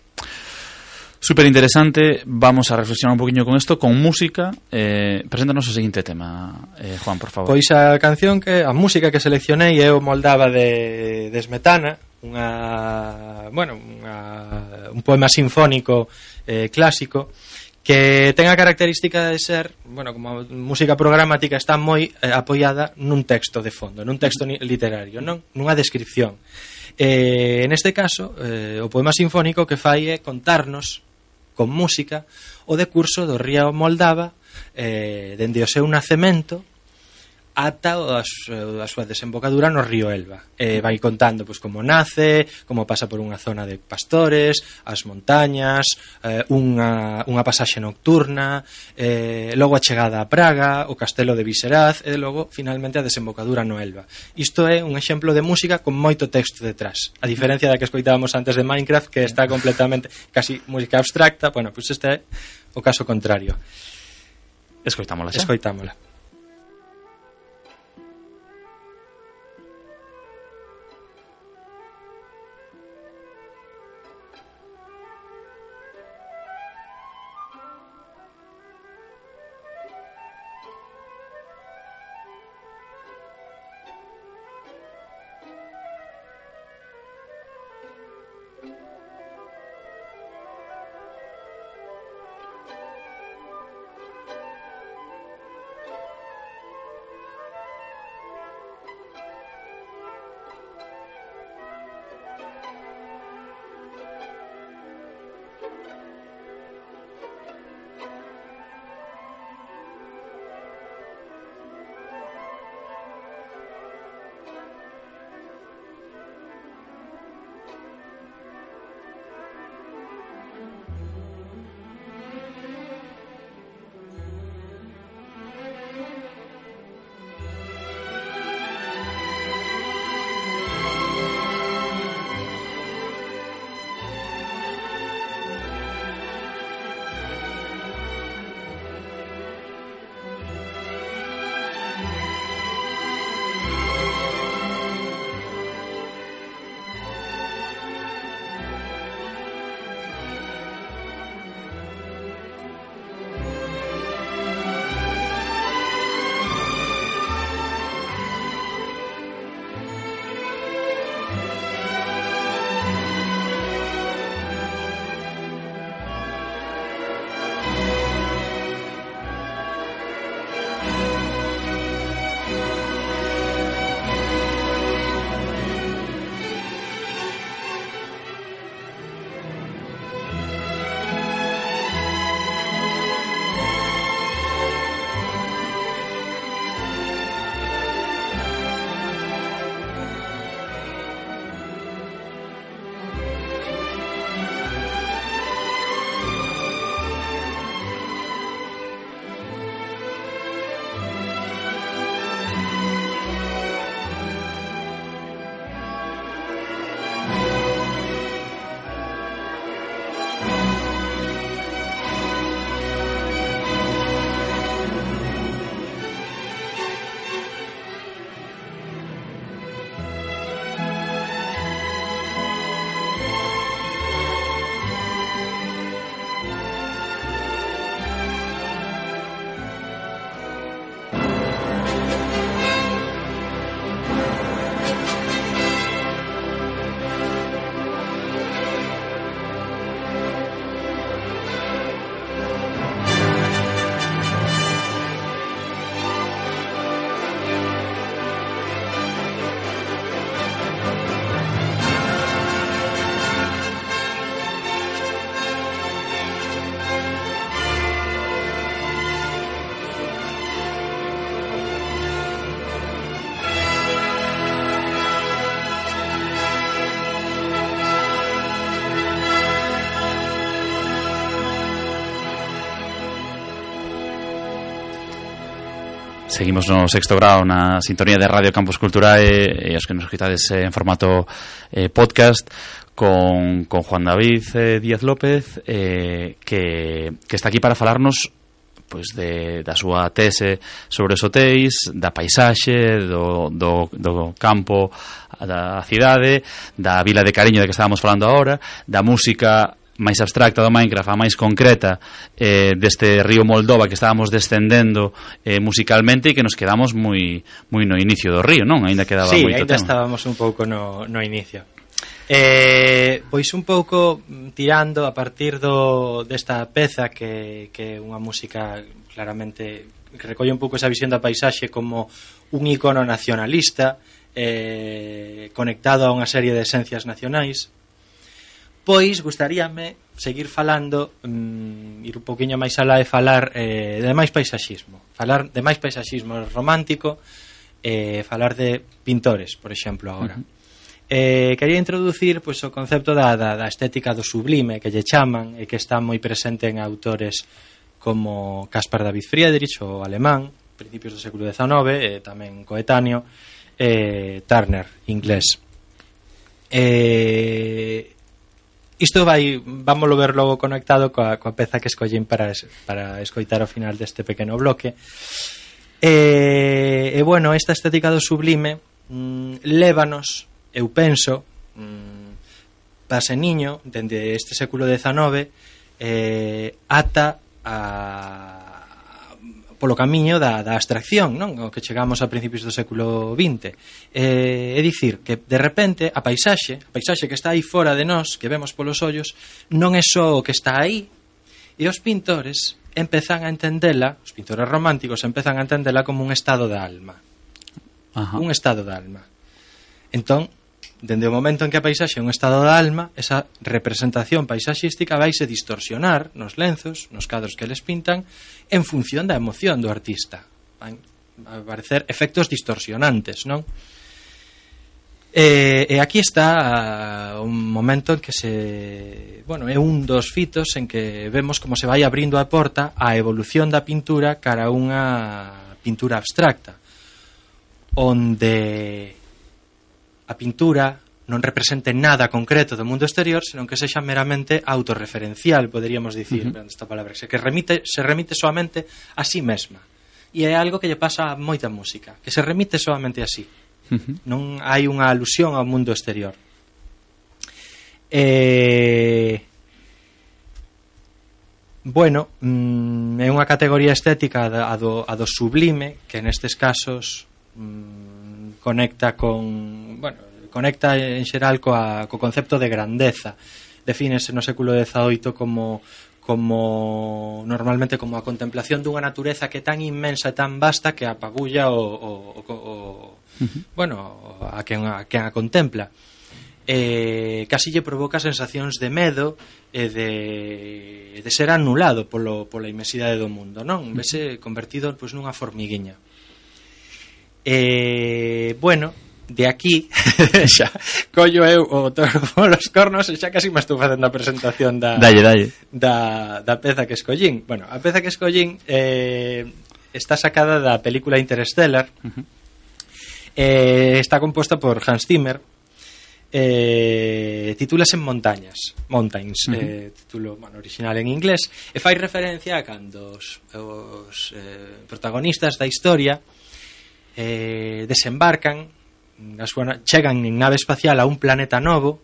Super interesante, vamos a reflexionar un poquinho con isto, con música. Eh, preséntanos o seguinte tema, eh, Juan, por favor. Pois a canción que a música que seleccionei é o Moldava de Desmetana, unha, bueno, unha, un poema sinfónico eh, clásico que ten a característica de ser, bueno, como a música programática está moi eh, apoiada nun texto de fondo, nun texto literario, non nunha descripción. Eh, en este caso, eh, o poema sinfónico que fai é contarnos con música o decurso do río Moldava eh, dende o seu nacemento ata a, eh, a súa desembocadura no río Elba. E vai contando pois, como nace, como pasa por unha zona de pastores, as montañas, eh, unha, unha pasaxe nocturna, eh, logo a chegada a Praga, o castelo de Viseraz, e logo, finalmente, a desembocadura no Elba. Isto é un exemplo de música con moito texto detrás. A diferencia da que escoitábamos antes de Minecraft, que está completamente, casi música abstracta, bueno, pois este é o caso contrario. Escoitámola xa. Escoitámola. Seguimos no sexto grado na sintonía de Radio Campus Culturae e os que nos escritades eh, en formato eh, podcast con, con Juan David eh, Díaz López eh, que, que está aquí para falarnos pois de, da súa tese sobre os hotéis, da paisaxe, do, do, do campo, da cidade, da vila de Cariño de que estábamos falando agora, da música máis abstracta do Minecraft a máis concreta eh, deste río Moldova que estábamos descendendo eh, musicalmente e que nos quedamos moi moi no inicio do río, non? Ainda quedaba sí, moito ainda tema. estábamos un pouco no, no inicio. Eh, pois un pouco mm, tirando a partir do desta peza que que é unha música claramente que recolle un pouco esa visión da paisaxe como un icono nacionalista eh, conectado a unha serie de esencias nacionais pois gustaríame seguir falando mm, ir un poquinho máis alá e falar eh, de máis paisaxismo falar de máis paisaxismo romántico eh, falar de pintores por exemplo agora uh -huh. Eh, quería introducir pois, o concepto da, da, da estética do sublime que lle chaman e que está moi presente en autores como Caspar David Friedrich, o alemán, principios do século XIX, eh, tamén coetáneo, eh, Turner, inglés. Eh, isto vai vámoslo ver logo conectado coa, coa peza que escollín para, para escoitar ao final deste pequeno bloque. E, e bueno, esta estética do sublime mm, lévanos, eu penso mm, pase niño dende este século XIX eh, ata a polo camiño da, da abstracción, non? O que chegamos a principios do século XX. Eh, é dicir, que de repente a paisaxe, a paisaxe que está aí fora de nós, que vemos polos ollos, non é só o que está aí, e os pintores empezan a entendela, os pintores románticos empezan a entendela como un estado da alma. Ajá. Un estado da alma. Entón, Dende o momento en que a paisaxe é un estado da alma, esa representación paisaxística vaise distorsionar nos lenzos, nos cadros que les pintan, en función da emoción do artista. Van aparecer efectos distorsionantes, non? E, e aquí está un momento en que se... Bueno, é un dos fitos en que vemos como se vai abrindo a porta a evolución da pintura cara a unha pintura abstracta onde a pintura non represente nada concreto do mundo exterior, senón que sexa meramente autorreferencial, poderíamos dicir, uh -huh. esta palabra, se que remite, se remite solamente a sí mesma. E é algo que lle pasa a moita música, que se remite solamente a sí. Uh -huh. Non hai unha alusión ao mundo exterior. Eh, bueno, mm, é unha categoría estética a do, a do sublime, que nestes casos mm, conecta con conecta en xeral coa, co concepto de grandeza defínese no século XVIII como como normalmente como a contemplación dunha natureza que é tan inmensa e tan vasta que apagulla o, o, o, o uh -huh. bueno, a quen a, quen a contempla. Eh, casi lle provoca sensacións de medo e de, de ser anulado polo, pola inmensidade do mundo, non? Vese convertido pois, nunha formiguiña. Eh, bueno, de aquí xa collo eu o toro polos cornos e xa casi me estou facendo a presentación da dalle, dalle. da da peza que escollín. Bueno, a peza que escollín eh está sacada da película Interstellar. Uh -huh. Eh está composta por Hans Zimmer. Eh titulas en montañas, Mountains, uh -huh. eh título, bueno, original en inglés, e fai referencia a cando os, os eh, protagonistas da historia eh desembarcan na súa, chegan en nave espacial a un planeta novo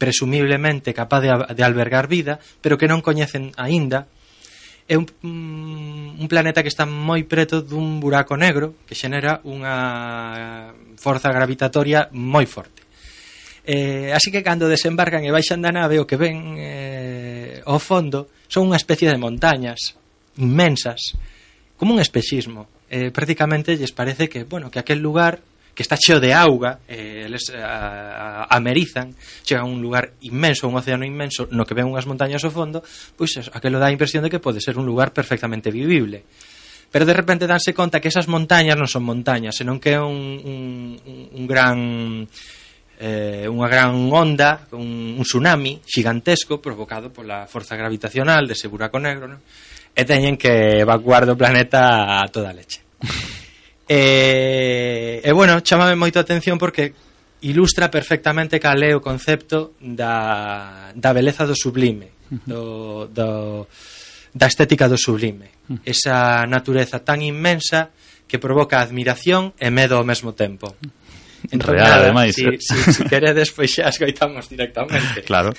presumiblemente capaz de, de albergar vida pero que non coñecen aínda é un, mm, un planeta que está moi preto dun buraco negro que xenera unha forza gravitatoria moi forte. Eh, así que cando desembarcan e baixan da nave o que ven eh, ao fondo son unha especie de montañas inmensas como un espexismo. Eh, prácticamente lles parece que, bueno, que aquel lugar que está cheo de auga, eh, eles a, a, amerizan, chega a un lugar inmenso, un océano inmenso, no que ven unhas montañas ao fondo, pois eso, aquelo dá a impresión de que pode ser un lugar perfectamente vivible pero de repente danse conta que esas montañas non son montañas, senón que é un, un, un gran eh, unha gran onda, un, un tsunami gigantesco provocado pola forza gravitacional dese buraco negro, non? e teñen que evacuar do planeta a toda leche. E, e bueno, chamame moito a atención porque ilustra perfectamente cal é o concepto da, da beleza do sublime, do, do, da estética do sublime. Esa natureza tan inmensa que provoca admiración e medo ao mesmo tempo. Entón, Real, ademais. Si, eh. si, si queredes, pois xa escoitamos directamente. Claro.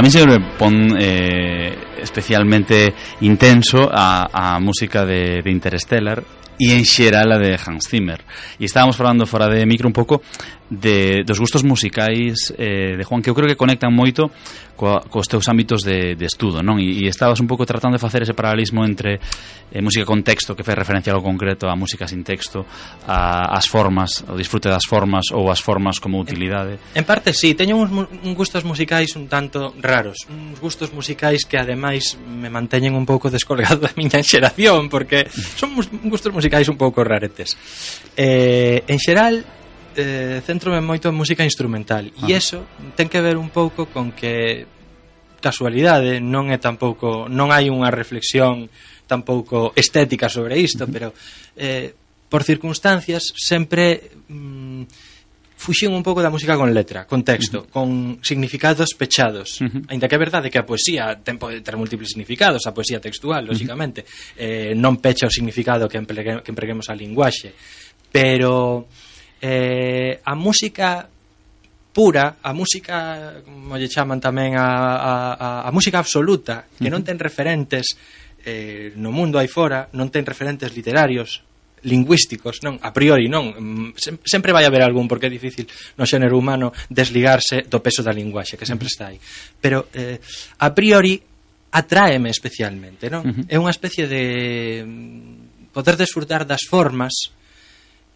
A mí sempre me pon eh, especialmente intenso a, a música de, de Interstellar e en xeral a de Hans Zimmer. E estábamos falando fora de micro un pouco de, dos gustos musicais eh, de Juan, que eu creo que conectan moito coa, cos teus ámbitos de, de estudo, non? E, e estabas un pouco tratando de facer ese paralelismo entre eh, música con texto, que fai referencia ao concreto, a música sin texto, a, as formas, o disfrute das formas ou as formas como utilidade. En, en parte, sí, teño uns, uns gustos musicais un tanto raros, uns gustos musicais que ademais me manteñen un pouco descolgado da miña xeración, porque son gustos musicais musicais un pouco raretes. Eh, en xeral, eh, centrome moito en música instrumental ah. e eso ten que ver un pouco con que casualidade non é tampouco non hai unha reflexión tampouco estética sobre isto, uh -huh. pero eh, por circunstancias sempre mm, fuxín un pouco da música con letra, con texto, uh -huh. con significados pechados. Uh -huh. Ainda que é verdade que a poesía ten pode ter múltiples significados, a poesía textual, lógicamente, uh -huh. eh, non pecha o significado que, empregue, que empreguemos a linguaxe, pero eh, a música pura, a música, como lle chaman tamén a, a, a, a música absoluta, que non ten referentes eh, no mundo aí fora, non ten referentes literarios, lingüísticos, non? A priori, non. Mm, sempre vai haber algún, porque é difícil no xénero humano desligarse do peso da linguaxe, que sempre está aí. Pero, eh, a priori, atráeme especialmente, non? Uh -huh. É unha especie de mm, poder desfrutar das formas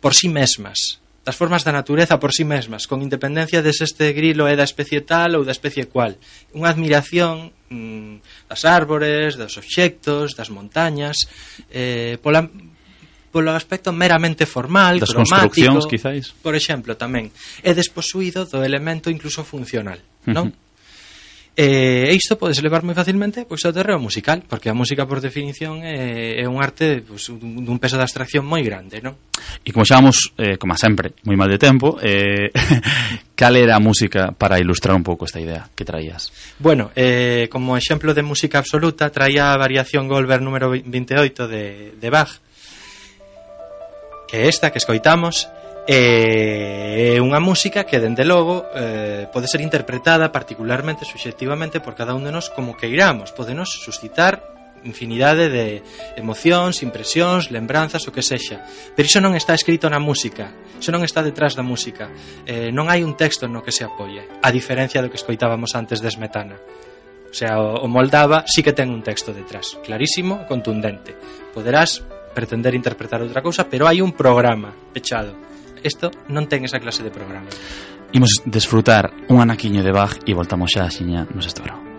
por sí mesmas, das formas da natureza por sí mesmas, con independencia de se este grilo é da especie tal ou da especie cual. Unha admiración mm, das árbores, dos obxectos, das montañas, eh, pola polo aspecto meramente formal, das cromático, quizáis. por exemplo, tamén, é desposuído do elemento incluso funcional, non? Uh -huh. E eh, isto podes levar moi facilmente pois ao terreo musical, porque a música por definición é, é un arte pois, dun, peso de abstracción moi grande, non? E como xamos, eh, como sempre, moi mal de tempo, eh, cal era a música para ilustrar un pouco esta idea que traías? Bueno, eh, como exemplo de música absoluta, traía a variación Goldberg número 28 de, de Bach, que esta que escoitamos é unha música que dende logo eh, pode ser interpretada particularmente subjetivamente por cada un de nós como que iramos, podenos suscitar infinidade de emocións, impresións, lembranzas, o que sexa. Pero iso non está escrito na música, iso non está detrás da música. Eh, non hai un texto no que se apoie, a diferencia do que escoitábamos antes de Smetana. O sea, o Moldava sí que ten un texto detrás, clarísimo, contundente. Poderás pretender interpretar outra cousa, pero hai un programa pechado. Isto non ten esa clase de programa. Imos desfrutar un anaquiño de Bach e voltamos xa a xiña nos estouro.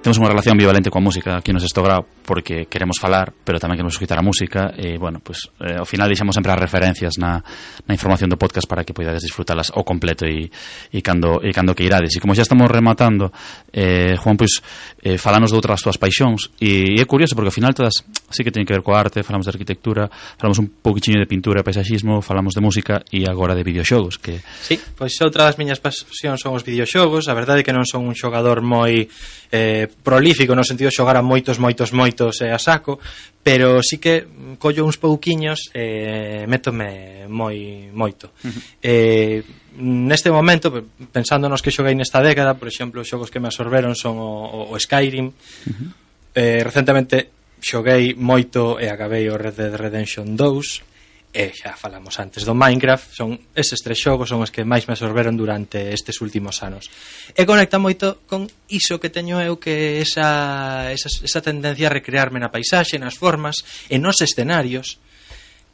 temos unha relación ambivalente coa música aquí nos Estograo porque queremos falar, pero tamén queremos escutar a música e, bueno, pues, eh, ao final deixamos sempre as referencias na, na información do podcast para que poidades disfrutalas ao completo e, e, cando, e cando que irades. E como xa estamos rematando, eh, Juan, pois, eh, falanos de outras túas paixóns e, e é curioso porque ao final todas sí que teñen que ver coa arte, falamos de arquitectura, falamos un poquichiño de pintura e paisaxismo, falamos de música e agora de videoxogos. Que... Sí, pois outra das miñas pasións son os videoxogos, a verdade é que non son un xogador moi... Eh, prolífico no sentido de xogar a moitos, moitos, moitos eh, a saco, pero sí que collo uns pouquiños e eh, métome moi moito. Uh -huh. Eh, neste momento, pensando nos que xoguei nesta década, por exemplo, os xogos que me absorberon son o, o Skyrim. Uh -huh. Eh, recentemente xoguei moito e acabei o Red Dead Redemption 2 e xa falamos antes do Minecraft, son eses tres xogos son os que máis me absorberon durante estes últimos anos. E conecta moito con iso que teño eu que esa, esa, esa tendencia a recrearme na paisaxe, nas formas, e nos escenarios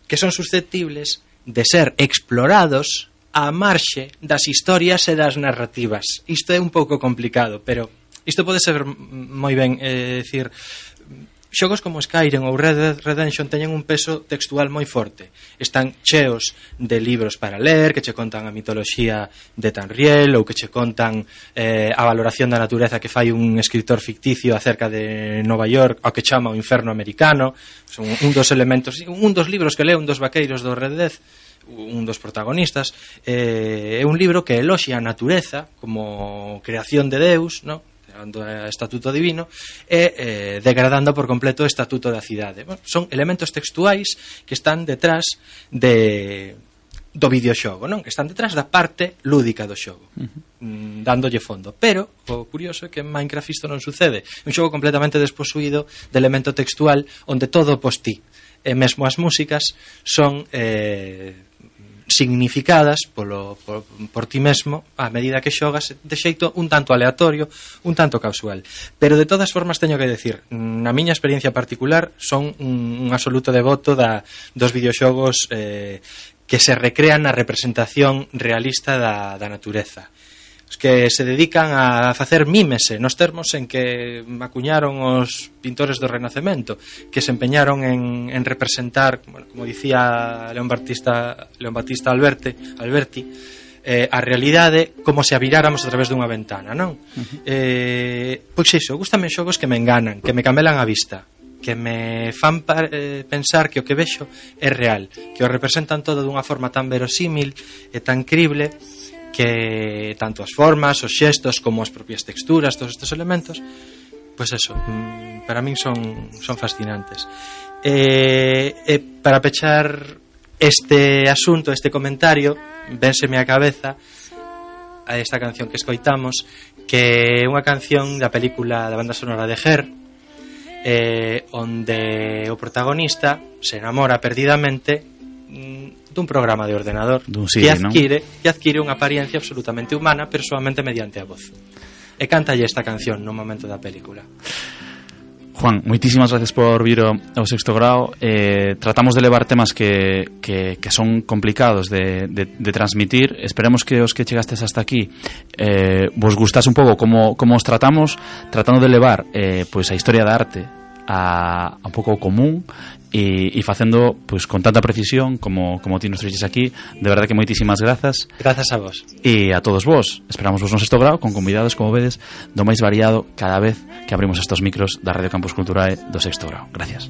que son susceptibles de ser explorados a marxe das historias e das narrativas. Isto é un pouco complicado, pero isto pode ser moi ben, eh, decir, Xogos como Skyrim ou Red Dead Redemption teñen un peso textual moi forte. Están cheos de libros para ler, que che contan a mitoloxía de Tanriel ou que che contan eh, a valoración da natureza que fai un escritor ficticio acerca de Nova York, ao que chama o inferno americano. Son un dos elementos, un dos libros que leo un dos vaqueiros do Red Dead un dos protagonistas eh, é un libro que eloxia a natureza como creación de Deus, no? chegando a Estatuto Divino e eh, degradando por completo o Estatuto da Cidade. Bueno, son elementos textuais que están detrás de do videoxogo, non? Que están detrás da parte lúdica do xogo, uh -huh. Mm, dándolle fondo. Pero o curioso é que en Minecraft isto non sucede. Un xogo completamente desposuído de elemento textual onde todo posti. E mesmo as músicas son eh, significadas polo, por, por ti mesmo a medida que xogas de xeito un tanto aleatorio, un tanto casual. Pero de todas formas teño que decir, na miña experiencia particular son un, un absoluto devoto da, dos videoxogos eh, que se recrean na representación realista da, da natureza os que se dedican a facer mímese eh, nos termos en que acuñaron os pintores do Renacemento, que se empeñaron en, en representar, bueno, como dicía León Batista, León Batista Alberti, Alberti eh, a realidade como se a viráramos a través dunha ventana, non? Uh -huh. eh, pois iso, gustame xogos que me enganan, que me camelan a vista, que me fan par, eh, pensar que o que vexo é real, que o representan todo dunha forma tan verosímil e tan crible que tanto as formas, os xestos como as propias texturas, todos estes elementos, pois pues eso, mm, para min son, son fascinantes. E, e para pechar este asunto, este comentario, vénseme a cabeza a esta canción que escoitamos, que é unha canción da película da banda sonora de Her, eh, onde o protagonista se enamora perdidamente mm, dun programa de ordenador dun Siri, que adquire non? que adquire unha apariencia absolutamente humana pero solamente mediante a voz. E cantalle esta canción no momento da película. Juan, moitísimas gracias por vir ao, sexto grau eh, Tratamos de levar temas que, que, que son complicados de, de, de transmitir Esperemos que os que chegastes hasta aquí eh, Vos gustase un pouco como, como os tratamos Tratando de levar eh, pois a historia da arte a, a un pouco común e, e facendo pois, con tanta precisión como, como ti nos traxes aquí de verdade que moitísimas grazas. Grazas a vos. E a todos vos. Esperamos vos no sexto grau con convidados como vedes do máis variado cada vez que abrimos estos micros da Radio Campus Culturae do sexto grau gracias.